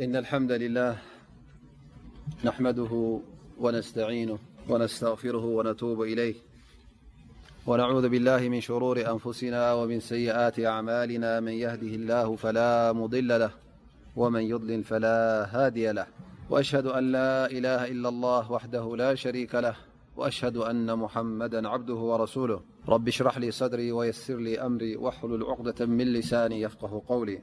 إن الحمد لله نحمده ونستعينه ونستغفره ونتوب إليه ونعوذ بالله من شرور أنفسنا ومن سيئات أعمالنا من يهده الله فلا مضل له ومن يظلل فلا هادي له وأشهد أن لا إله إلا الله وحده لا شريك له وأشهد أن محمدا عبده ورسوله رباشرح لي صدري ويسر لي أمري واحلل عقدة من لساني يفقه قولي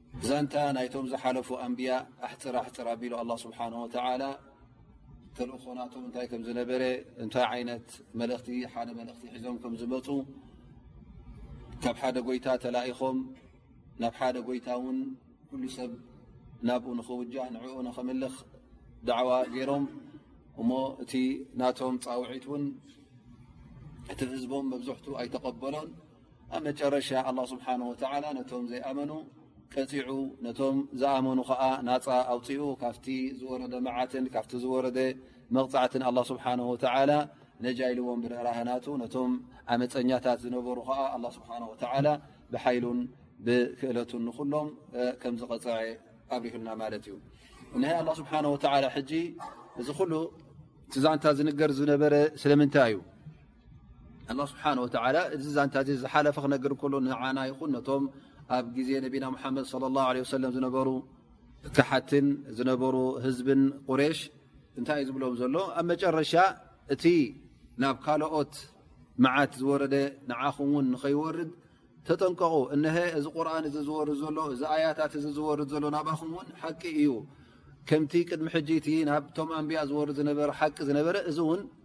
ዛንታ ናይቶም ዝሓለፉ ኣንብያ ኣሕፅር ኣሕፅር ኣቢሉ ኣላ ስብሓን ወተላ ተልእኾናቶም እንታይ ከም ዝነበረ እንታይ ዓይነት መልእኽቲ ሓደ መልእኽቲ ሒዞም ከም ዝመፁ ካብ ሓደ ጎይታ ተላኢኾም ናብ ሓደ ጎይታ እውን ኩሉ ሰብ ናብኡ ንኽውጃህ ንዕኡ ንኸምልኽ ዳዕዋ ገይሮም እሞ እቲ ናቶም ፃውዒት እውን እቲ ህዝቦም መብዝሕቱ ኣይተቐበሎን ኣብ መጨረሻ ኣላ ስብሓን ወተላ ነቶም ዘይኣመኑ ቀፂዑ ነቶም ዝኣመኑ ከዓ ናፃ ኣውፅኡ ካብቲ ዝወረደ መዓትን ካብቲ ዝወረደ መቕፃዕትን ኣላ ስብሓን ወተላ ነጃ ኢልዎም ብርራህናቱ ነቶም ዓመፀኛታት ዝነበሩ ከዓ ኣላ ስብሓን ወተላ ብሓይሉን ብክእለቱን ንኩሎም ከም ዝቐፀዐ ኣብሪህልና ማለት እዩ እሀ ኣላ ስብሓን ወተላ ሕጂ እዚ ኩሉ ቲዛንታ ዝንገር ዝነበረ ስለምንታይ እዩ ኣላ ስብሓን ወተላ እዚ ዛንታ እዚ ዝሓለፈ ክነገር ከሎ ንዓና ይኹን ነቶም ኣብ ግዜ ነቢና ሙሓመድ ለ ላ ለ ወሰለም ዝነበሩ ካሓትን ዝነበሩ ህዝብን ቁሬሽ እንታይ እዩ ዝብሎም ዘሎ ኣብ መጨረሻ እቲ ናብ ካልኦት መዓት ዝወረደ ንዓኹም እውን ንኸይወርድ ተጠንቀቑ እነሀ እዚ ቁርን እዚ ዝወርድ ዘሎ እዚ ኣያታት እዚ ዝወርድ ዘሎ ናባኹም እውን ሓቂ እዩ ከምቲ ቅድሚ ሕጂ እቲ ናብቶም ኣንቢያ ዝወርድ ዝነበረ ሓቂ ዝነበረ እዚ እውን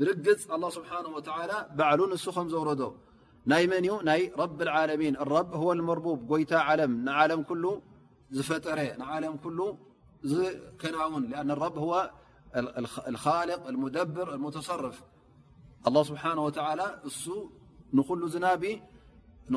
ر الله سبانه وتعالى بعل ر ن رب العلمين الرب هو المربوب يت علم لم ل فر ل ل كناون لأن الرب هو الخالق المدبر المتصرف الله سبانه وتلى نل نل ل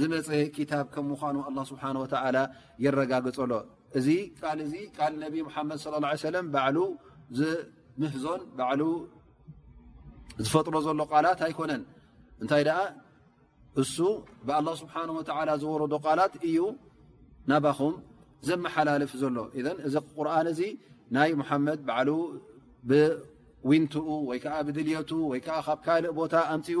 ዝመፀ ክታብ ከም ምኳኑ ኣላ ስብሓን ወተላ የረጋግፀሎ እዚ ቃል እዚ ቃል ነቢ ሙሓመድ ለ ላ ሰለም ባዕሉ ዝምህዞን ባዕሉ ዝፈጥሮ ዘሎ ቃላት ኣይኮነን እንታይ ደኣ እሱ ብኣላ ስብሓን ወተላ ዝወረዶ ቃላት እዩ ናባኹም ዘመሓላልፍ ዘሎ እዘን እዚ ቁርን እዚ ናይ ሙሓመድ ባዕሉ ብዊንትኡ ወይከዓ ብድልዮቱ ወይከዓ ካብ ካልእ ቦታ ኣምፅኡ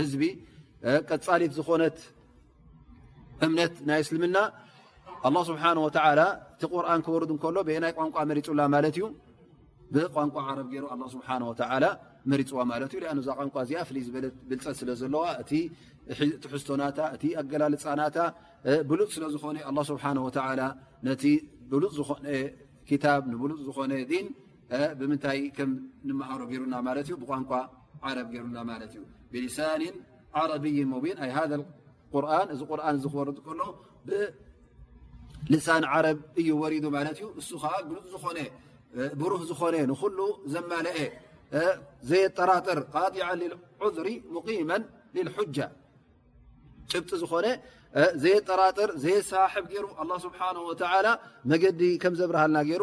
ህዝቢ ቀፃሊት ዝኾነት እምነት ናይ እስልምና ኣላ ስብሓን ወተላ እቲ ቁርን ክወርድ እንከሎ ብየናይ ቋንቋ መሪፁላ ማለት እዩ ብቋንቋ ዓረብ ገይሩ ኣ ስብሓ ወላ መሪፅዋ ማለት እዩ እዛ ቋንቋ እዚኣ ፍልይ ዝበለ ብልፀት ስለ ዘለዋ እቲ ትሕዝቶናታ እቲ ኣገላልፃናታ ብሉፅ ስለ ዝኾነ ስብሓ ወላ ነቲ ብሉፅ ዝኾነ ክታብ ንብሉፅ ዝኾነ ን ብምንታይ ከም ንመሃሮ ገይሩና ማለት እዩ ብቋንቋ ዓረብ ገይሩና ማለት እዩ ብሊሳን ዓረብይ ሙቢን ኣይ ሃ ቁርን እዚ ቁርን ዝክወርድ ከሎ ብልሳን ዓረብ እዩ ወሪዱ ማለት እዩ እሱ ከዓ ግሉፅ ዝኾነ ብሩህ ዝኾነ ንኩሉ ዘማለአ ዘየጠራጥር ቃጢዓ ልዑዝሪ ሙመን ልልሑጃ ጭብጢ ዝኾነ ዘየጠራጥር ዘየሰሓሕብ ገይሩ ኣላ ስብሓን ወተላ መገዲ ከም ዘብርሃልና ገይሩ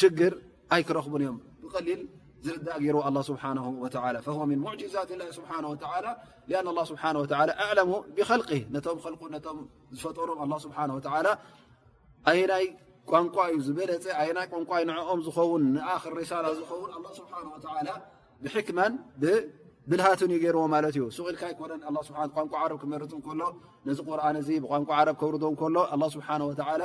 ሽግር ኣይክረኽቡን እዮም ብቀሊል ዝርዳእ ገይርዎ ኣላ ስብሓን ወላ ፈ ምን ሙዕጅዛት ላ ስብሓ ወላ ኣን ላ ስብሓ ወ ኣዕለሙ ብኸልቂ ነቶም ኸልቁ ነቶም ዝፈጠሮም ኣላ ስብሓ ወላ ኣየናይ ቋንቋ እዩ ዝበለፀ ኣየናይ ቋንቋ ዩ ንዕኦም ዝኸውን ንኣክር ሪሳላ ዝኸውን ኣላ ስብሓ ወላ ብሕክማን ብብልሃትን እዩ ገይርዎ ማለት እዩ ሱቅ ኢልካ ኣይኮነን ቋንቋ ዓረብ ክመርፅ ከሎ ነዚ ቁርን እዚ ብቋንቋ ዓረብ ከውርዶ ከሎ ኣላ ስብሓ ወላ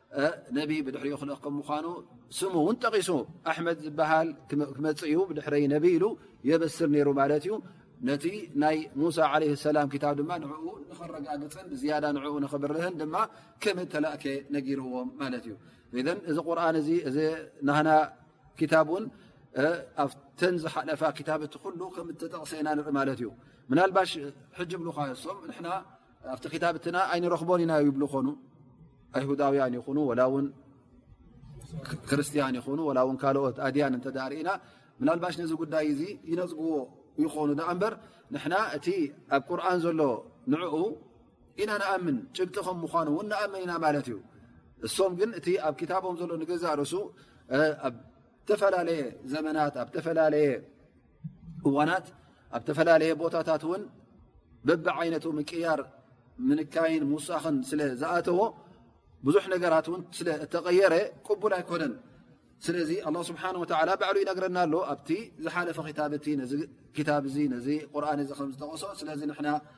ነቢ ብድሕሪኡ ክልእ ከም ምኳኑ ስሙ እውን ጠቂሱ ኣሕመድ ዝበሃል ክመፅእ እዩ ብድሕሪ ነቢ ኢሉ የበስር ነይሩ ማለት እዩ ነቲ ናይ ሙሳ ለ ሰላም ክታብ ድማ ንኡ ንኸረጋግፅን ብዝያዳ ንኡ ንኽብርህን ድማ ከም እተላእከ ነጊርዎም ማለት እዩ ዘን እዚ ቁርን እዚ እዚ ናህና ክታብ እውን ኣብተን ዝሓለፋ ክታብቲ ኩሉ ከም እተጠቕሰ ኢና ንርኢ ማለት እዩ ምናልባሽ ሕጂ ብልካ ሶም ንሕና ኣብቲ ክታብትና ኣይንረኽቦን ኢና ይብሉ ኮኑ ኣይሁዳውያን ይኹኑ ወላ ውን ክርስትያን ይኹኑ ወላ ውን ካልኦት ኣድያን እንተ ርእና ምናልባሽ ነዚ ጉዳይ እዚ ይነፅግዎ ይኾኑ ዳኣ እምበር ንሕና እቲ ኣብ ቁርን ዘሎ ንዕኡ ኢና ንኣምን ጭብጢ ከም ምኳኑ እውን ንኣምን ኢና ማለት እዩ እሶም ግን እቲ ኣብ ክታቦም ዘሎ ንገዛእ ርእሱ ዝተፈላለየ ዘመናት ኣብ ተፈላለየ እዋናት ኣብ ተፈላለየ ቦታታት እውን በቢ ዓይነቱ ምቅያር ምንካይን ምውሳኽን ስለ ዝኣተዎ ብዙሕ ነገራት እውን ስለ እተቀየረ ቅቡል ኣይኮነን ስለዚ ኣ ስብሓ ወላ ባዕሉ ይነግረና ኣሎ ኣብቲ ዝሓለፈ ክታብቲ ነዚ ክታብ እዚ ነዚ ቁርን እዚ ከምዝጠቀሶ ስለዚ ንና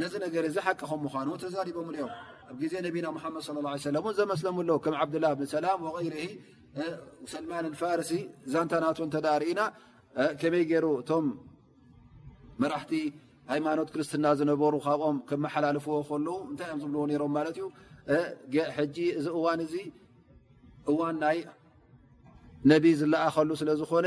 ነዚ ነገር እዚ ሓቂ ከም ምኳኑ ተዛሪቦም እዮም ኣብ ግዜ ነቢና ሓመድ ለ ለ ሰለ እውን ዘመስለሙ ኣለዉ ከም ዓብድላ ብን ሰላም ወይር ሰልማን ፋርሲ ዛንታ ናቱ እተ ርእና ከመይ ገይሩ እቶም መራሕቲ ሃይማኖት ክርስትና ዝነበሩ ካብኦም ከመሓላልፍዎ ከለዉ እንታይ እዮም ዝብልዎ ነሮም ማለት እዩ ሕጂ እዚ እዋን እዚ እዋን ናይ ነቢ ዝለኣኸሉ ስለ ዝኾነ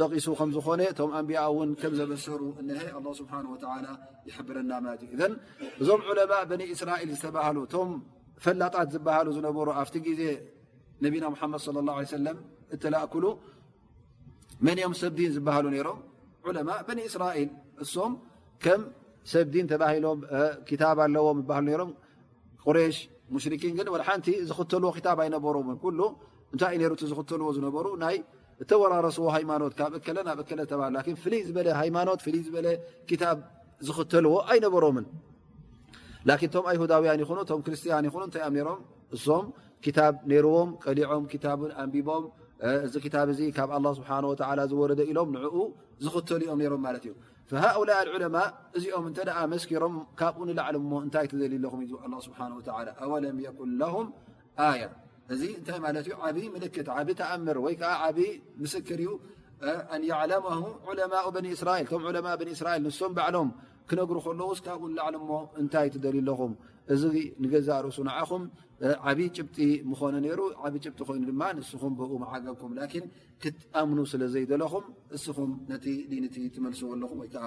ጠቂሱ ከም ዝኾነ እቶም ኣንቢያ እውን ከም ዘበሰሩ እሀ ኣላ ስብሓን ወተላ ይሕብረና ማለት እዩ እዘን እዞም ዑለማ በኒ እስራኤል ዝተባሃሉ እቶም ፈላጣት ዝበሃሉ ዝነበሩ ኣብቲ ግዜ ነቢና ሙሓመድ ስለ ላ ሰለም እተላእክሉ መን እዮም ሰብዲን ዝበሃሉ ነይሮም ዑለማ በኒ እስራኤል እሶም ከም ሰብዲን ተባሂሎም ክታብ ኣለዎም ይበሃሉ ነይሮም ቁሬሽ ሙሽርኪን ግን ወሓንቲ ዝኽተልዎ ክታብ ኣይነበሮምን ኩሉ እንታይ እዩ ነሩ እቲ ዝኽተልዎ ዝነበሩ ናይ እተወራረስዎ ሃይማኖት ካብ እከለ ናብ እከለ ተባ ላን ፍልይ ዝበለ ሃይማኖት ፍልይ ዝበለ ክታብ ዝኽተልዎ ኣይነበሮምን ላን እቶም ኣይሁዳውያን ይኹኑ እቶም ክርስትያን ይኹኑ እንታይ እዮም ነሮም እሶም ክታብ ነይርዎም ቀሊዖም ክታብን ኣንቢቦም እዚ ክታብ እዚ ካብ ኣላ ስብሓን ወተላ ዝወረደ ኢሎም ንዕኡ ዝኽተሉ እዮም ነሮም ማለት እዩ ሃኡላ ዑለማ እዚኦም እንተ መስኪሮም ካብኡ ንላዕሊ እሞ እንታይ ትዘልዩ ኣለኹም ዩ ዝብ ኣላ ስብሓን ወላ ኣወለም የኩን ለሁም ኣያ እዚ እንታይ ማለት እዩ ዓብይ ምልክት ዓብ ተኣምር ወይ ከዓ ዓብ ምስክር እዩ ኣን ያዕለማ ዑለማ በኒ እስራኤል እቶም ዑለማ ብኒ እስራኤል ንሶም ባዕሎም ክነግሩ ከለዉ ስካብኡ ንላዕሊ እሞ እንታይ ትደልዩ ኣለኹም እዚ ንገዛእ ርእሱ ንዓኹም ዓብዪ ጭብጢ ምኾነ ነይሩ ዓብ ጭብጢ ኮይኑ ድማ ንስኹም ብኡ መዓገብኩም ላኪን ክትኣምኑ ስለ ዘይደለኹም እስኹም ነቲ ዲንቲ ትመልስዎ ኣለኹም ወይከዓ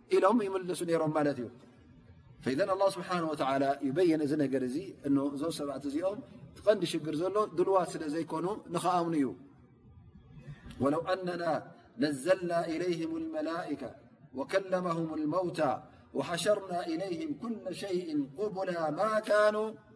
إلم يملس نرم ت فإذ الله سبحانه وتعالى يبين نر ن م سعت م تغند شر ل دلو سل يكنوا نخأمن ي ولو أننا نزلنا إليهم الملائكة وكلمهم الموتى وحشرنا إليهم كل شيء قبل ما كانوا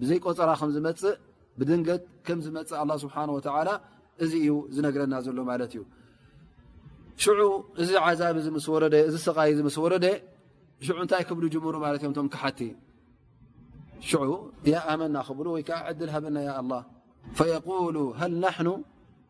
ብዘይ ቆፀራ ከም ዝመፅእ ብድንገት ከም ዝመፅእ ኣላ ስብሓን ወተላ እዚ እዩ ዝነግረና ዘሎ ማለት እዩ ሽዑ እዚ ዓዛብ እዚ ምስ ወረደ እዚ ስቃይ እዚ ምስ ወረደ ሽዑ እንታይ ክብሉ ጅምሩ ማለት እዮም ቶም ክሓቲ ሽዑ ያ ኣመና ክብሉ ወይከዓ ዕድል ሃበና ያ ኣላ ፈየቁሉ ሃል ናሕኑ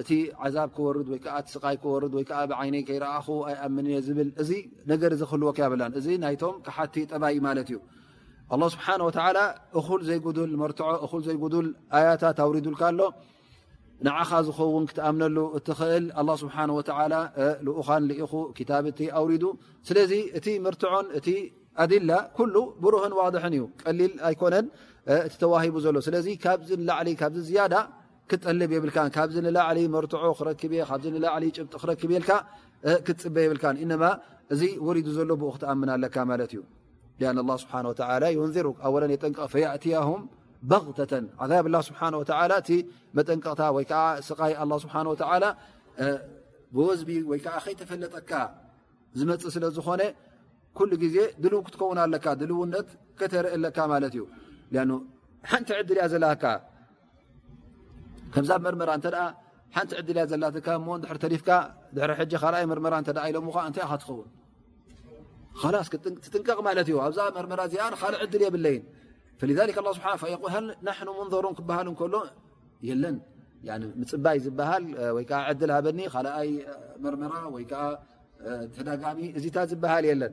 እቲ ዓዛብ ክወርድ ወይ እቲ ስቃይ ክወርድ ወይ ብዓይነይ ከይረኣኹ ኣይኣምን እየ ዝብል እዚ ነገር እዚ ክህልወካ የብላን እዚ ናይቶም ክሓቲ ጠባይ ማለት እዩ ኣላ ስብሓን ወተላ እኹል ዘይጉዱል መርትዖ እኹል ዘይጉዱል ኣያታት ኣውሪዱልካ ኣሎ ንዓኻ ዝኸውን ክትኣምነሉ እትኽእል ኣላ ስብሓን ወተላ ልኡኻን ልኢኹ ክታብ እቲ ኣውሪዱ ስለዚ እቲ መርትዖን እቲ ኣድላ ኩሉ ብሩህን ዋድሕን እዩ ቀሊል ኣይኮነን እቲ ተዋሂቡ ዘሎ ስለዚ ካብዚ ንላዕሊ ካብዚ ዝያዳ ክትጠልብ የብልካን ካብዚ ንላዕሊ መርትዖ ክረክብ እየ ካብዚ ንላዕሊ ጭብጢ ክረክብ እየልካ ክትፅበ የብልካን እነማ እዚ ወሪዱ ዘሎ ብኡ ክትኣምን ኣለካ ማለት እዩ ሊኣን ላ ስብሓን ወተላ ዩንዚሩ ኣወለን የጠንቀቕ ፈያእትያሁም በቕተተን ዓዛብ ላ ስብሓን ወተላ እቲ መጠንቀቕታ ወይ ከዓ ስቃይ ኣላ ስብሓን ወተላ ብወዝቢ ወይ ከዓ ከይተፈለጠካ ዝመፅእ ስለ ዝኾነ ኩሉ ግዜ ድልው ክትከውን ኣለካ ድልውነት ከተርኢ ኣለካ ማለት እዩ ሓንቲ ዕድል እያ ዘለካ ከምዛ ብ መርመራ እተ ሓንቲ ዕድል እያ ዘላትካ እሞ ድ ተሪፍካ ድ ካኣይ መርመራ እተ ኢሎ እንታይ ካ ትኸውን ላስ ትጥንቀቕ ማለት እዩ ኣብዛ መርመራ እዚኣ ካልእ ዕድል የብለይ ናኑ ምንሩ ክበሃል እከሎ የለን ምፅባይ ዝበሃል ወይዓ ዕድል ሃበኒ ካኣይ መርመራ ወይዓ ተዳጋሚ እዚታት ዝበሃል የለን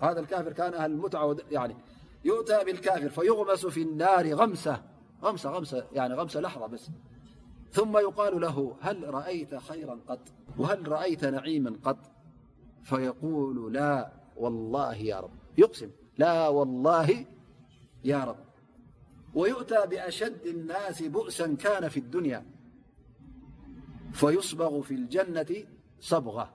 هذا الكافر كان أهل امتعة يؤتى بالكافر فيغمس في النار غمسة م غمس لحظة بس ثم يقال له ل رأيت خيرا وهل رأيت نعيما قط فيقول لا والله يا رب يسم لا والله يا رب ويؤتى بأشد الناس بؤسا كان في الدنيا فيصبغ في الجنة صبغه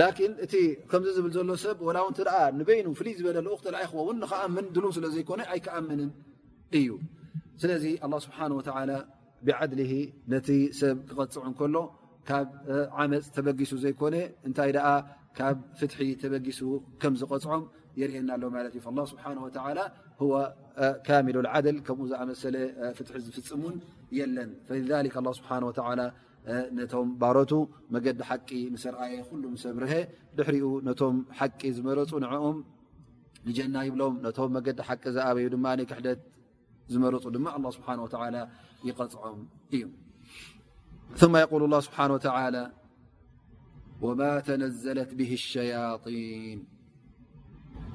ላኪን እቲ ከምዚ ዝብል ዘሎ ሰብ ወላ ውን ተ ንበይኑ ፍልይ ዝበለ ልኡክ ተላኢ ክኸውን ንክኣምን ድሉ ስለ ዘይኮነ ኣይክኣምንን እዩ ስለዚ ኣላ ስብሓን ወተላ ብዓድሊ ነቲ ሰብ ክቐፅዑ ከሎ ካብ ዓመፅ ተበጊሱ ዘይኮነ እንታይ ደኣ ካብ ፍትሒ ተበጊሱ ከም ዝቐፅዖም የርእየና ኣሎ ማለት እዩ ላ ስብሓን ወተላ ካሚሉ ዓድል ከምኡ ዝኣመሰለ ፍትሒ ዝፍፅም ውን የለን ስብሓ ነቶም ባሮቱ መገዲ ሓቂ ምስ ርኣየ ኩሉ ምስ ኣብርሀ ድሕሪኡ ነቶም ሓቂ ዝመረፁ ንዕኦም ንጀና ይብሎም ነቶም መገዲ ሓቂ ዝኣበዩ ድማ ክሕደት ዝመረፁ ድማ ኣላ ስብሓን ወተላ ይቐፅዖም እዩ ثማ የقል ላ ስብሓን ወተላ ወማ ተነዘለት ብህ ሸያጢን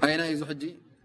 ኣይናይ እዚ ሕጂ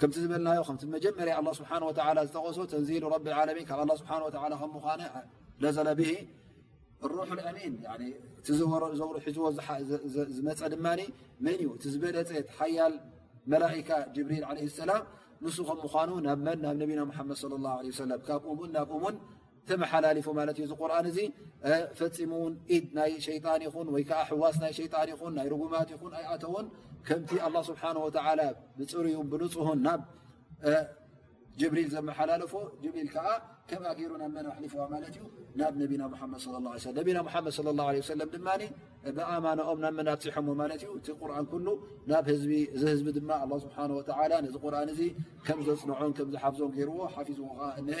ከምቲ ዝበልናዮ ከምቲ መጀመርያ ኣላ ስብሓን ወተላ ዝጠቐሶ ተንዚሉ ረቢ ዓለሚን ካብ ኣላ ስብሓን ወላ ከም ምዃነ ነዘለ ብሂ ሩሕ ኣሚን እቲ ዘዘውሩ ሒዝዎ ዝመፀ ድማ መን እዩ እቲ ዝበለፀ ሓያል መላካ ጅብሪል ለ ሰላም ንሱ ከም ምኳኑ ናብ መን ናብ ነቢና ሓመድ ለ ላ ሰለም ካብኡውን ናብኡውን ተመሓላሊፉ ማለት እዩ ቁርን እዚ ፈፂሙ ውን ኢድ ናይ ሸጣን ይኹን ወይከዓ ሕዋስ ናይ ሸጣን ይኹን ናይ ርጉማት ይኹን ኣይኣተውን ከምቲ ኣላ ስብሓን ወተላ ብፅርዩ ብንፁሁን ናብ ጅብሪል ዘመሓላለፎ ጅብሪል ከዓ ከም ኣገይሩ ናብ መን ኣሕሊፍዋ ማለት እዩ ናብ ነቢና ሓመድ ለ ነቢና ሓመድ ለ ላ ሰለም ድማ ብኣማናኦም ናብ መን ኣብፅሖሞ ማለት እዩ እቲ ቁርን ኩሉ ናብ ህዝቢ እዚ ህዝቢ ድማ ስብሓ ወላ ነዚ ቁርን እዚ ከም ዘፅንዖን ከምዝሓፍዞን ገይርዎ ሓፊዝዎ ከዓ እሀ